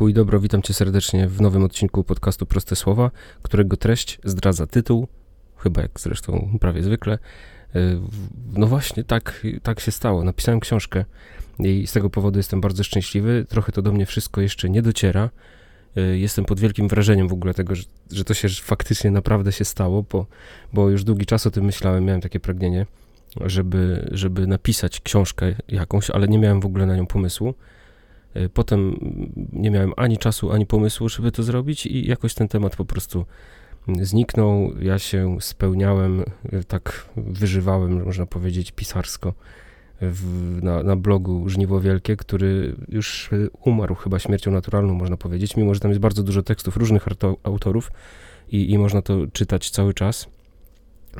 Pokój dobro, witam cię serdecznie w nowym odcinku podcastu Proste Słowa, którego treść zdradza tytuł, chyba jak zresztą prawie zwykle. Y, no właśnie, tak, tak się stało. Napisałem książkę i z tego powodu jestem bardzo szczęśliwy. Trochę to do mnie wszystko jeszcze nie dociera. Y, jestem pod wielkim wrażeniem w ogóle tego, że, że to się faktycznie naprawdę się stało, bo, bo już długi czas o tym myślałem, miałem takie pragnienie, żeby, żeby napisać książkę jakąś, ale nie miałem w ogóle na nią pomysłu. Y, potem nie miałem ani czasu, ani pomysłu, żeby to zrobić, i jakoś ten temat po prostu zniknął. Ja się spełniałem, y, tak wyżywałem, można powiedzieć, pisarsko w, na, na blogu Żniwo Wielkie, który już umarł chyba śmiercią naturalną, można powiedzieć, mimo że tam jest bardzo dużo tekstów różnych autorów i, i można to czytać cały czas,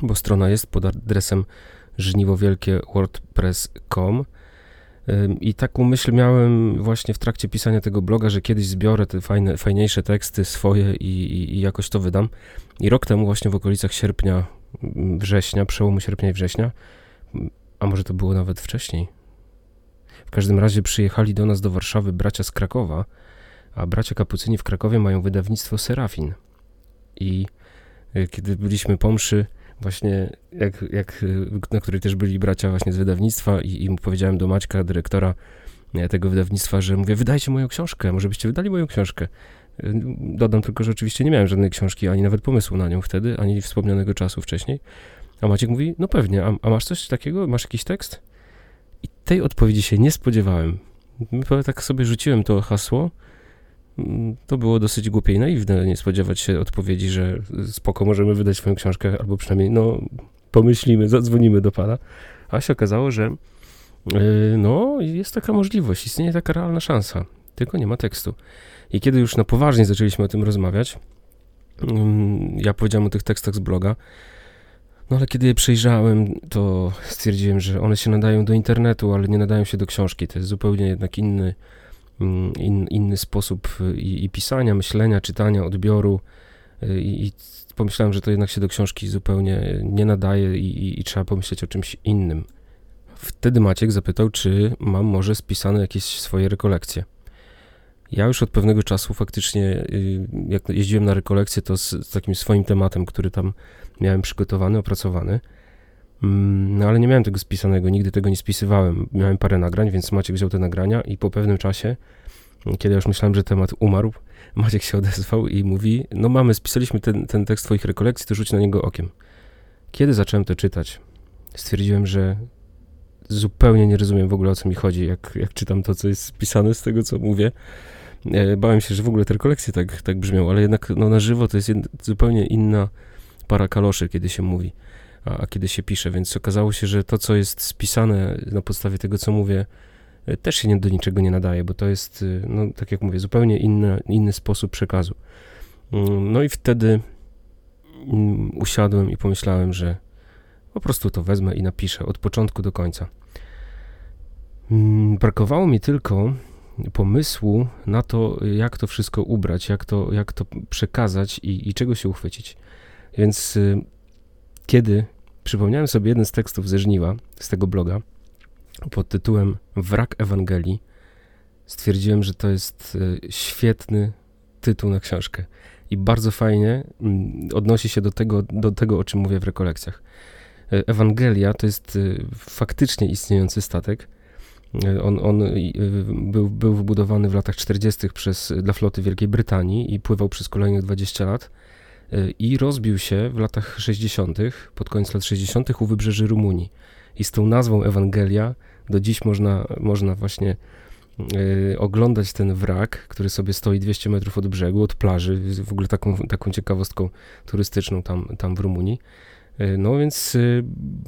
bo strona jest pod adresem żniwowielkie wordpress.com i taką myśl miałem właśnie w trakcie pisania tego bloga, że kiedyś zbiorę te fajne, fajniejsze teksty swoje i, i, i jakoś to wydam. I rok temu właśnie w okolicach sierpnia, września, przełomu sierpnia i września, a może to było nawet wcześniej. W każdym razie przyjechali do nas do Warszawy bracia z Krakowa, a bracia kapucyni w Krakowie mają wydawnictwo Serafin. I y, kiedy byliśmy po mszy, właśnie jak, jak, na której też byli bracia właśnie z wydawnictwa i, i powiedziałem do Maćka, dyrektora e, tego wydawnictwa, że mówię, wydajcie moją książkę, może byście wydali moją książkę. E, dodam tylko, że oczywiście nie miałem żadnej książki, ani nawet pomysłu na nią wtedy, ani wspomnianego czasu wcześniej. A Maciek mówi, no pewnie, a, a masz coś takiego? Masz jakiś tekst? I tej odpowiedzi się nie spodziewałem. Tak sobie rzuciłem to hasło, to było dosyć głupie i naiwne nie spodziewać się odpowiedzi, że spoko, możemy wydać swoją książkę, albo przynajmniej, no, pomyślimy, zadzwonimy do pana. A się okazało, że yy, no, jest taka możliwość, istnieje taka realna szansa, tylko nie ma tekstu. I kiedy już na poważnie zaczęliśmy o tym rozmawiać, yy, ja powiedziałem o tych tekstach z bloga, no ale kiedy je przejrzałem, to stwierdziłem, że one się nadają do internetu, ale nie nadają się do książki. To jest zupełnie jednak inny, Mm, in, inny sposób y, i, i, pisania, myślenia, czytania, odbioru y, i, i, pomyślałem, że to jednak się do książki zupełnie nie nadaje i, i, trzeba pomyśleć o czymś innym. Wtedy Maciek zapytał, czy mam może spisane jakieś swoje rekolekcje. Ja już od pewnego czasu faktycznie, y, jak jeździłem na rekolekcje, to z, z takim swoim tematem, który tam miałem przygotowany, opracowany. Mm, no ale nie miałem tego spisanego, nigdy tego nie spisywałem. Miałem parę nagrań, więc Maciek wziął te nagrania i po pewnym czasie, kiedy już myślałem, że temat umarł, Maciek się odezwał i mówi, no mamy, spisaliśmy ten, ten tekst twoich rekolekcji, to rzuć na niego okiem. Kiedy zacząłem to czytać, stwierdziłem, że zupełnie nie rozumiem w ogóle o co mi chodzi, jak, jak czytam to, co jest spisane z tego, co mówię. E, bałem się, że w ogóle te rekolekcje tak, tak brzmią, ale jednak no, na żywo to jest zupełnie inna para kaloszy, kiedy się mówi a, a kiedy się pisze, więc okazało się, że to, co jest spisane na podstawie tego, co mówię, e, też się nie, do niczego nie nadaje, bo to jest, e, no, tak jak mówię, zupełnie inny, inny sposób przekazu. Mm, no i wtedy mm, usiadłem i pomyślałem, że po prostu to wezmę i napiszę od początku do końca. Mm, brakowało mi tylko pomysłu na to, jak to wszystko ubrać, jak to, jak to przekazać i, i czego się uchwycić. Więc y, kiedy przypomniałem sobie jeden z tekstów ze Żniwa, z tego bloga, pod tytułem Wrak Ewangelii, stwierdziłem, że to jest e, świetny tytuł na książkę i bardzo fajnie mm, odnosi się do tego, do tego o czym mówię w rekolekcjach. E, Ewangelia to jest e, faktycznie istniejący statek. On, on był, był wybudowany w latach 40. Przez, dla floty Wielkiej Brytanii i pływał przez kolejnych 20 lat i rozbił się w latach 60., pod koniec lat 60. u wybrzeży Rumunii. I z tą nazwą Ewangelia do dziś można, można właśnie y, oglądać ten wrak, który sobie stoi 200 metrów od brzegu, od plaży, w ogóle taką, taką ciekawostką turystyczną tam, tam w Rumunii. Y, no więc y,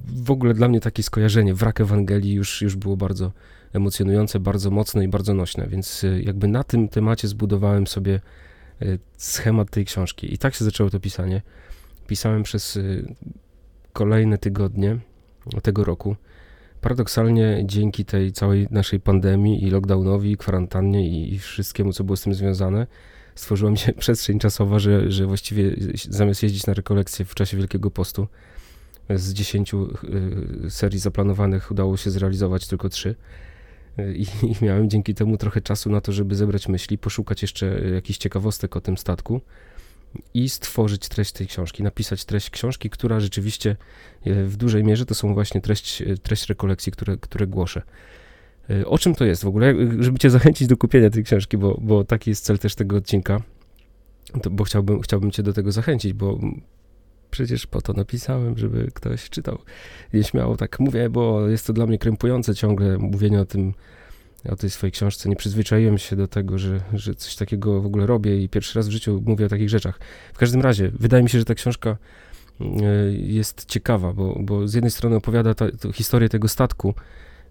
w ogóle dla mnie takie skojarzenie, wrak Ewangelii już, już było bardzo emocjonujące, bardzo mocne i bardzo nośne, więc jakby na tym temacie zbudowałem sobie Y, schemat tej książki. I tak się zaczęło to pisanie. Pisałem przez y, kolejne tygodnie tego roku. Paradoksalnie dzięki tej całej naszej pandemii i lockdownowi, kwarantannie i, i wszystkiemu, co było z tym związane, stworzyła mi się przestrzeń czasowa, że, że właściwie zamiast jeździć na rekolekcje w czasie Wielkiego Postu, z dziesięciu y, serii zaplanowanych udało się zrealizować tylko trzy. I, i miałem dzięki temu trochę czasu na to, żeby zebrać myśli, poszukać jeszcze jakichś ciekawostek o tym statku i stworzyć treść tej książki, napisać treść książki, która rzeczywiście w dużej mierze to są właśnie treść, treść rekolekcji, które, które głoszę. O czym to jest w ogóle? Żeby cię zachęcić do kupienia tej książki, bo, bo taki jest cel też tego odcinka, to, bo chciałbym, chciałbym cię do tego zachęcić, bo przecież po to napisałem, żeby ktoś czytał. Nieśmiało tak mówię, bo jest to dla mnie krępujące ciągle mówienie o tym, o tej swojej książce. Nie przyzwyczaiłem się do tego, że, że coś takiego w ogóle robię i pierwszy raz w życiu mówię o takich rzeczach. W każdym razie, wydaje mi się, że ta książka e, jest ciekawa, bo, bo z jednej strony opowiada ta, historię tego statku,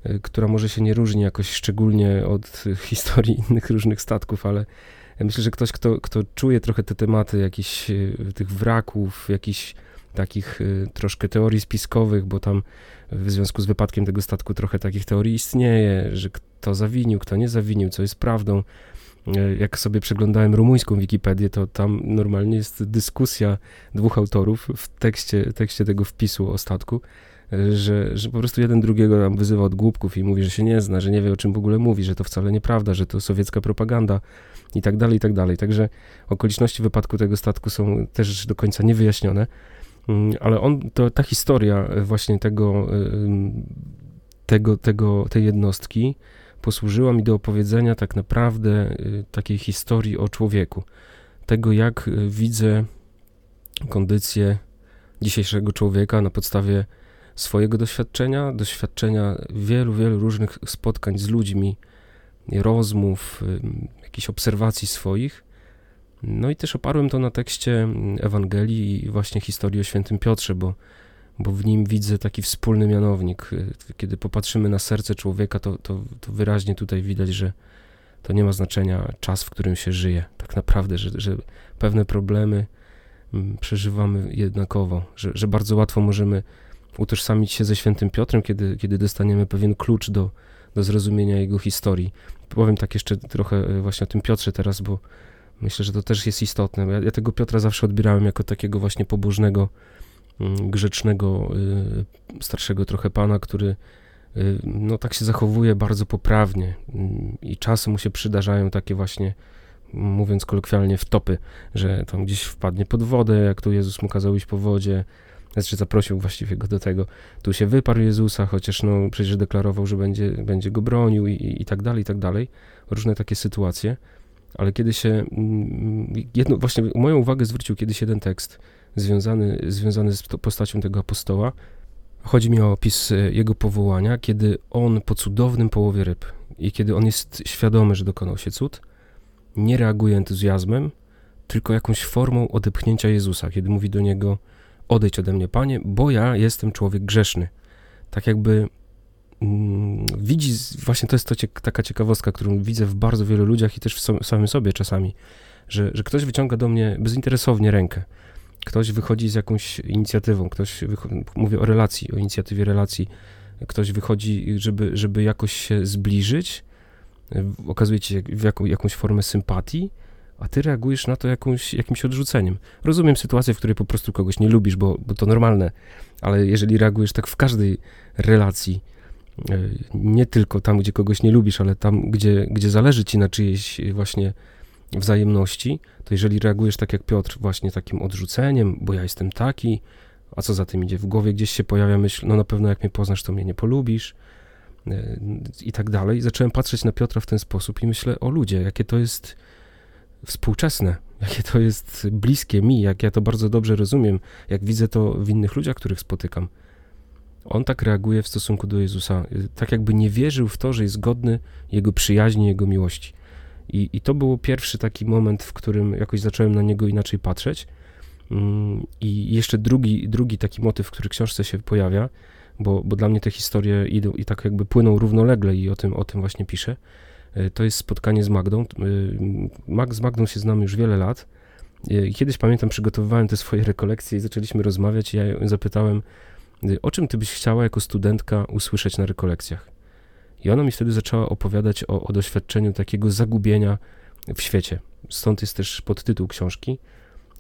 e, która może się nie różni jakoś szczególnie od historii innych różnych statków, ale myślę, że ktoś, kto, kto czuje trochę te tematy jakichś e, tych wraków, jakichś takich e, troszkę teorii spiskowych, bo tam w związku z wypadkiem tego statku trochę takich teorii istnieje, że kto zawinił, kto nie zawinił, co jest prawdą. E, jak sobie przeglądałem rumuńską Wikipedię, to tam normalnie jest dyskusja dwóch autorów w tekście, tekście tego wpisu o statku, że, że po prostu jeden drugiego tam wyzywa od głupków i mówi, że się nie zna, że nie wie o czym w ogóle mówi, że to wcale nieprawda, że to sowiecka propaganda i tak dalej, i tak dalej. Także okoliczności wypadku tego statku są też do końca niewyjaśnione, mm, ale on, to, ta historia właśnie tego, tego, tego, tej jednostki posłużyła mi do opowiedzenia tak naprawdę y, takiej historii o człowieku. Tego, jak y, widzę kondycję dzisiejszego człowieka na podstawie swojego doświadczenia, doświadczenia wielu, wielu różnych spotkań z ludźmi, rozmów, jakichś obserwacji swoich. No i też oparłem to na tekście Ewangelii i właśnie historii o świętym Piotrze, bo, bo w nim widzę taki wspólny mianownik. Kiedy popatrzymy na serce człowieka, to, to, to wyraźnie tutaj widać, że to nie ma znaczenia czas, w którym się żyje. Tak naprawdę, że, że pewne problemy przeżywamy jednakowo, że, że bardzo łatwo możemy utożsamić się ze świętym Piotrem, kiedy, kiedy dostaniemy pewien klucz do, do zrozumienia jego historii. Powiem tak jeszcze trochę e, właśnie o tym Piotrze teraz, bo myślę, że to też jest istotne. Ja, ja tego Piotra zawsze odbierałem jako takiego właśnie pobożnego, mm, grzecznego, y, starszego trochę pana, który y, no tak się zachowuje bardzo poprawnie mm, i czasem mu się przydarzają takie właśnie mówiąc kolokwialnie, wtopy, że tam gdzieś wpadnie pod wodę, jak tu Jezus mu kazał iść po wodzie, znaczy zaprosił właściwie go do tego. Tu się wyparł Jezusa, chociaż no przecież deklarował, że będzie, będzie go bronił i, i, i tak dalej, i tak dalej. Różne takie sytuacje. Ale kiedy się, mm, jedno, właśnie moją uwagę zwrócił kiedyś jeden tekst związany, związany z postacią tego apostoła. Chodzi mi o opis e, jego powołania, kiedy on po cudownym połowie ryb i kiedy on jest świadomy, że dokonał się cud, nie reaguje entuzjazmem, tylko jakąś formą odepchnięcia Jezusa, kiedy mówi do niego, odejdź ode mnie, Panie, bo ja jestem człowiek grzeszny. Tak jakby mm, widzi, właśnie to jest to ciek taka ciekawostka, którą widzę w bardzo wielu ludziach i też w, so samym sobie czasami, że, że ktoś wyciąga do mnie bezinteresownie rękę. Ktoś wychodzi z jakąś inicjatywą, ktoś, mówię o relacji, o inicjatywie relacji, ktoś wychodzi, żeby, żeby jakoś się zbliżyć, okazuje ci w jaką, jakąś formę sympatii, a ty reagujesz na to jakąś, jakimś odrzuceniem. Rozumiem sytuację, w której po prostu kogoś nie lubisz, bo, bo to normalne, ale jeżeli reagujesz tak w każdej relacji, e, nie tylko tam, gdzie kogoś nie lubisz, ale tam, gdzie, gdzie zależy ci na czyjejś właśnie wzajemności, to jeżeli reagujesz tak jak Piotr, właśnie takim odrzuceniem, bo ja jestem taki, a co za tym idzie, w głowie gdzieś się pojawia myśl, no na pewno jak mnie poznasz, to mnie nie polubisz e, i tak dalej. Zacząłem patrzeć na Piotra w ten sposób i myślę, o ludzie, jakie to jest współczesne, jakie to jest bliskie mi, jak ja to bardzo dobrze rozumiem, jak widzę to w innych ludziach, których spotykam. On tak reaguje w stosunku do Jezusa, tak jakby nie wierzył w to, że jest godny Jego przyjaźni, Jego miłości. I, I to był pierwszy taki moment, w którym jakoś zacząłem na niego inaczej patrzeć. Mm, I jeszcze drugi, drugi taki motyw, który w książce się pojawia, bo, bo dla mnie te historie idą i tak jakby płyną równolegle i o tym, o tym właśnie piszę to jest spotkanie z Magdą. E, z Magdą się znamy już wiele lat. I kiedyś pamiętam, przygotowywałem te swoje rekolekcje i zaczęliśmy rozmawiać. I ja ją zapytałem, o czym ty byś chciała jako studentka usłyszeć na rekolekcjach? I ona mi wtedy zaczęła opowiadać o, o doświadczeniu takiego zagubienia w świecie. Stąd jest też podtytuł książki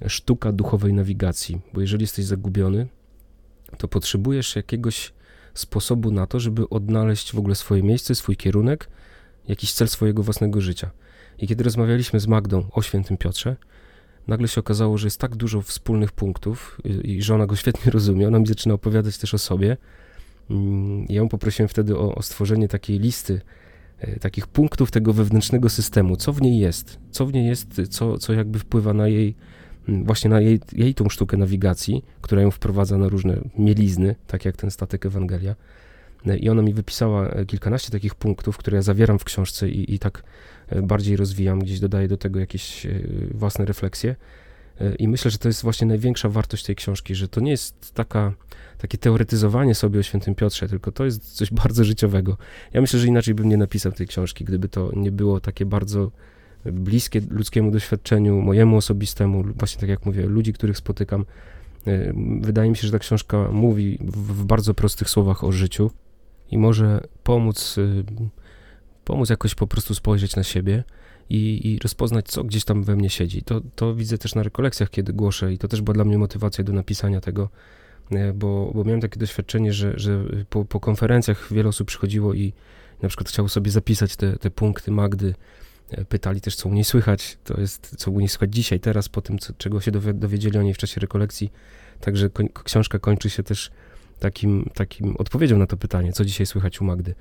Sztuka duchowej nawigacji, bo jeżeli jesteś zagubiony, to potrzebujesz jakiegoś sposobu na to, żeby odnaleźć w ogóle swoje miejsce, swój kierunek, jakiś cel swojego własnego życia. I kiedy rozmawialiśmy z Magdą o świętym Piotrze, nagle się okazało, że jest tak dużo wspólnych punktów i że ona go świetnie rozumie. Ona mi zaczyna opowiadać też o sobie. Mm, ja ją poprosiłem wtedy o, o stworzenie takiej listy e, takich punktów tego wewnętrznego systemu, co w niej jest, co w niej jest, co, co jakby wpływa na jej, mm, właśnie na jej, jej tą sztukę nawigacji, która ją wprowadza na różne mielizny, tak jak ten statek Ewangelia. E, I ona mi wypisała e, kilkanaście takich punktów, które ja zawieram w książce i, i tak bardziej rozwijam, gdzieś dodaję do tego jakieś własne refleksje. I myślę, że to jest właśnie największa wartość tej książki, że to nie jest taka, takie teoretyzowanie sobie o świętym Piotrze, tylko to jest coś bardzo życiowego. Ja myślę, że inaczej bym nie napisał tej książki, gdyby to nie było takie bardzo bliskie ludzkiemu doświadczeniu, mojemu osobistemu, właśnie tak jak mówię, ludzi, których spotykam. E, wydaje mi się, że ta książka mówi w, bardzo prostych słowach o życiu i może pomóc, y, pomóc jakoś po prostu spojrzeć na siebie i, i rozpoznać, co gdzieś tam we mnie siedzi. To, to widzę też na rekolekcjach, kiedy głoszę i to też była dla mnie motywacja do napisania tego, e, bo, bo miałem takie doświadczenie, że, że po, po konferencjach wiele osób przychodziło i na przykład chciało sobie zapisać te, te punkty Magdy, e, pytali też, co u niej słychać, to jest, co u niej słychać dzisiaj, teraz, po tym, co, czego się dowiedzieli o niej w czasie rekolekcji. Także książka kończy się też takim, takim odpowiedzią na to pytanie, co dzisiaj słychać u Magdy,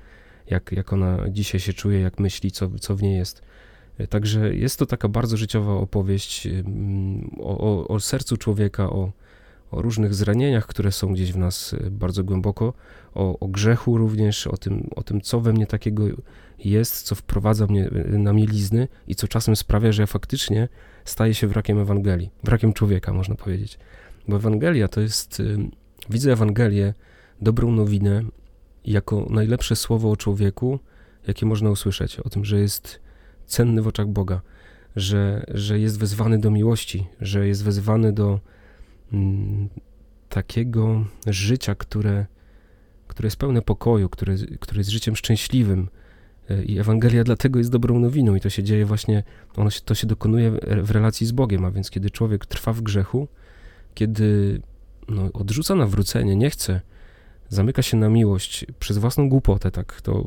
jak, jak ona dzisiaj się czuje, jak myśli, co, co w niej jest. Także jest to taka bardzo życiowa opowieść o, o, o sercu człowieka, o, o, różnych zranieniach, które są gdzieś w nas y, bardzo głęboko, o, o, grzechu również, o tym, o tym, co we mnie takiego jest, co wprowadza mnie y, na mielizny i co czasem sprawia, że ja faktycznie staję się wrakiem Ewangelii, wrakiem człowieka, można powiedzieć. Bo Ewangelia to jest, y, widzę Ewangelię, dobrą nowinę, jako najlepsze słowo o człowieku, jakie można usłyszeć, o tym, że jest cenny w oczach Boga, że, że jest wezwany do miłości, że jest wezwany do mm, takiego życia, które, które jest pełne pokoju, które, które jest życiem szczęśliwym. E, I Ewangelia dlatego jest dobrą nowiną, i to się dzieje właśnie, ono się, to się dokonuje w relacji z Bogiem, a więc kiedy człowiek trwa w grzechu, kiedy no, odrzuca nawrócenie, nie chce, zamyka się na miłość przez własną głupotę, tak to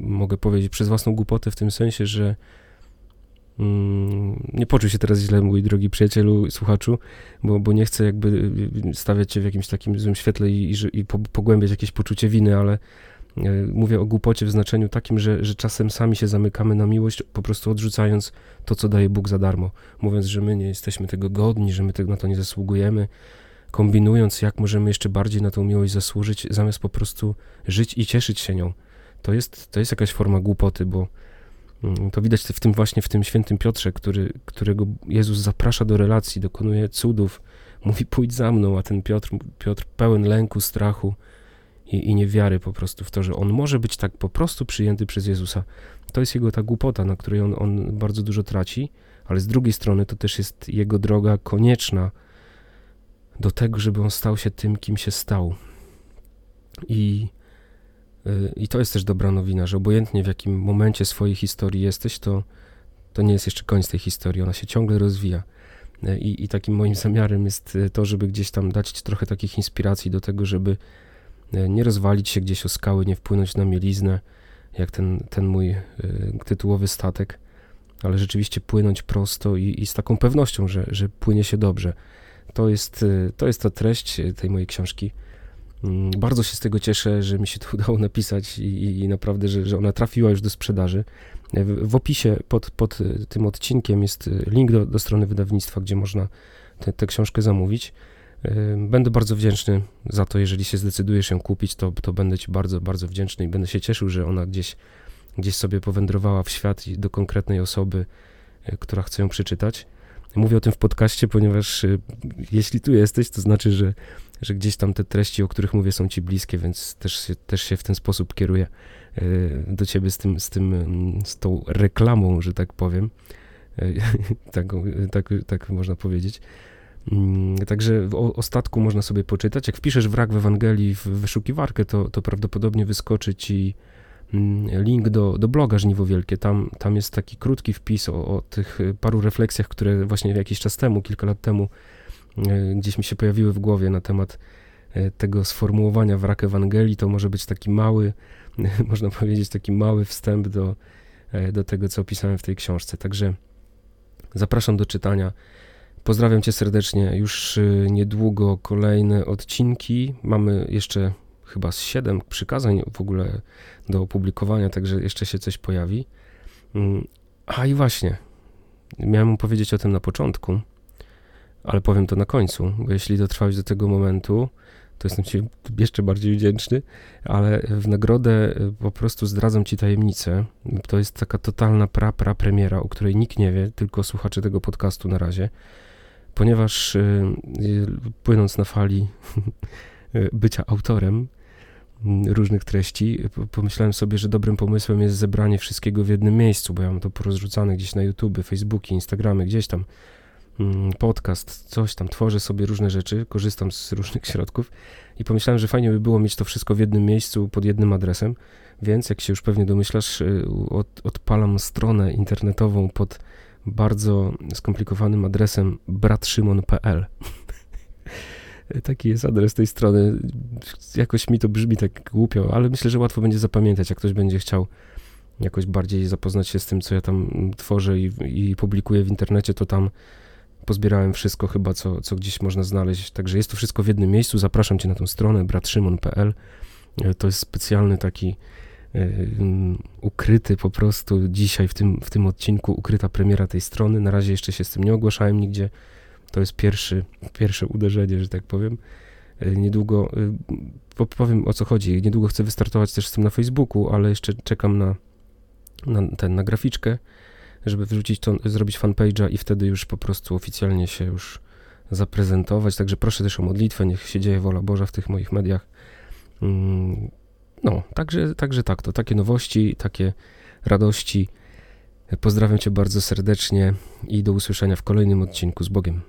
mogę powiedzieć, przez własną głupotę w tym sensie, że mm, nie poczuj się teraz źle, mój drogi przyjacielu, słuchaczu, bo, bo nie chcę jakby stawiać cię w jakimś takim złym świetle i, i, i pogłębiać jakieś poczucie winy, ale e, mówię o głupocie w znaczeniu takim, że, że czasem sami się zamykamy na miłość, po prostu odrzucając to, co daje Bóg za darmo, mówiąc, że my nie jesteśmy tego godni, że my na to nie zasługujemy, kombinując, jak możemy jeszcze bardziej na tą miłość zasłużyć, zamiast po prostu żyć i cieszyć się nią. To jest, to jest jakaś forma głupoty, bo mm, to widać w tym właśnie w tym świętym Piotrze, który, którego Jezus zaprasza do relacji, dokonuje cudów, mówi pójdź za mną, a ten Piotr, Piotr pełen lęku, strachu i, i niewiary po prostu w to, że on może być tak po prostu przyjęty przez Jezusa. To jest jego ta głupota, na której on, on bardzo dużo traci, ale z drugiej strony to też jest jego droga konieczna, do tego, żeby on stał się tym, kim się stał. I, y, i to jest też dobra nowina, że obojętnie w jakim momencie swojej historii jesteś, to, to nie jest jeszcze koniec tej historii, ona się ciągle rozwija. Y, I, I takim moim zamiarem jest y, to, żeby gdzieś tam dać ci trochę takich inspiracji do tego, żeby nie rozwalić się gdzieś o skały, nie wpłynąć na mieliznę, jak ten, ten mój tytułowy statek, ale rzeczywiście płynąć prosto i, i z taką pewnością, że, że płynie się dobrze to jest, y, to jest ta treść tej mojej książki. Mm, bardzo się z tego cieszę, że mi się to udało napisać i, i naprawdę, że, że ona trafiła już do sprzedaży. W, w opisie pod, pod y, tym odcinkiem jest y, link do, do strony wydawnictwa, gdzie można tę książkę zamówić. Będę bardzo wdzięczny za to, jeżeli się zdecydujesz ją kupić, to, to będę Ci bardzo, bardzo wdzięczny i będę się cieszył, że ona gdzieś, gdzieś sobie powędrowała w świat i do konkretnej osoby, która chce ją przeczytać. Mówię o tym w podcaście, ponieważ y, jeśli tu jesteś, to znaczy, że, że gdzieś tam te treści, o których mówię, są ci bliskie, więc też się, też się w ten sposób kieruję y, do ciebie z tym, z tym, mm, z tą reklamą, że tak powiem. Y, tak, tak, tak można powiedzieć. Mm, także o, o statku można sobie poczytać. Jak wpiszesz wrak w Ewangelii w wyszukiwarkę, to, to prawdopodobnie wyskoczy ci link do, do bloga Żniwo Wielkie. Tam, tam jest taki krótki wpis o, o tych paru refleksjach, które właśnie jakiś czas temu, kilka lat temu, e, gdzieś mi się pojawiły w głowie na temat tego sformułowania wrak Ewangelii, to może być taki mały, można powiedzieć, taki mały wstęp do, do tego, co opisałem w tej książce. Także zapraszam do czytania. Pozdrawiam Cię serdecznie. Już niedługo kolejne odcinki. Mamy jeszcze chyba z siedem przykazań w ogóle do opublikowania, także jeszcze się coś pojawi. Mm, a i właśnie, miałem powiedzieć o tym na początku, ale powiem to na końcu, bo jeśli dotrwałeś do tego momentu, to jestem Ci jeszcze bardziej wdzięczny, ale w nagrodę y, po prostu zdradzam Ci tajemnicę. To jest taka totalna pra, pra premiera, o której nikt nie wie, tylko słuchacze tego podcastu na razie, ponieważ yy, płynąc na fali bycia autorem, różnych treści, pomyślałem sobie, że dobrym pomysłem jest zebranie wszystkiego w jednym miejscu, bo ja mam to porozrzucane gdzieś na YouTube, Facebooki, Instagramy, gdzieś tam mm, podcast, coś tam, tworzę sobie różne rzeczy, korzystam z różnych środków i pomyślałem, że fajnie by było mieć to wszystko w jednym miejscu, pod jednym adresem, więc jak się już pewnie domyślasz, y, od, odpalam stronę internetową pod bardzo skomplikowanym adresem bratszymon.pl Taki jest adres tej strony. Jakoś mi to brzmi tak głupio, ale myślę, że łatwo będzie zapamiętać, jak ktoś będzie chciał jakoś bardziej zapoznać się z tym, co ja tam tworzę i, i publikuję w internecie, to tam pozbierałem wszystko chyba, co, co gdzieś można znaleźć. Także jest to wszystko w jednym miejscu. Zapraszam cię na tą stronę bratszymon.pl. To jest specjalny taki y, ukryty po prostu dzisiaj w tym, w tym odcinku, ukryta premiera tej strony. Na razie jeszcze się z tym nie ogłaszałem nigdzie. To jest pierwszy, pierwsze uderzenie, że tak powiem. E, niedługo, e, powiem o co chodzi, niedługo chcę wystartować też z tym na Facebooku, ale jeszcze czekam na, na, ten, na graficzkę, żeby wrzucić to, zrobić fanpage'a i wtedy już po prostu oficjalnie się już zaprezentować. Także proszę też o modlitwę, niech się dzieje wola Boża w tych moich mediach. Mm, no, także, także tak, to takie nowości, takie radości. Pozdrawiam Cię bardzo serdecznie i do usłyszenia w kolejnym odcinku z Bogiem.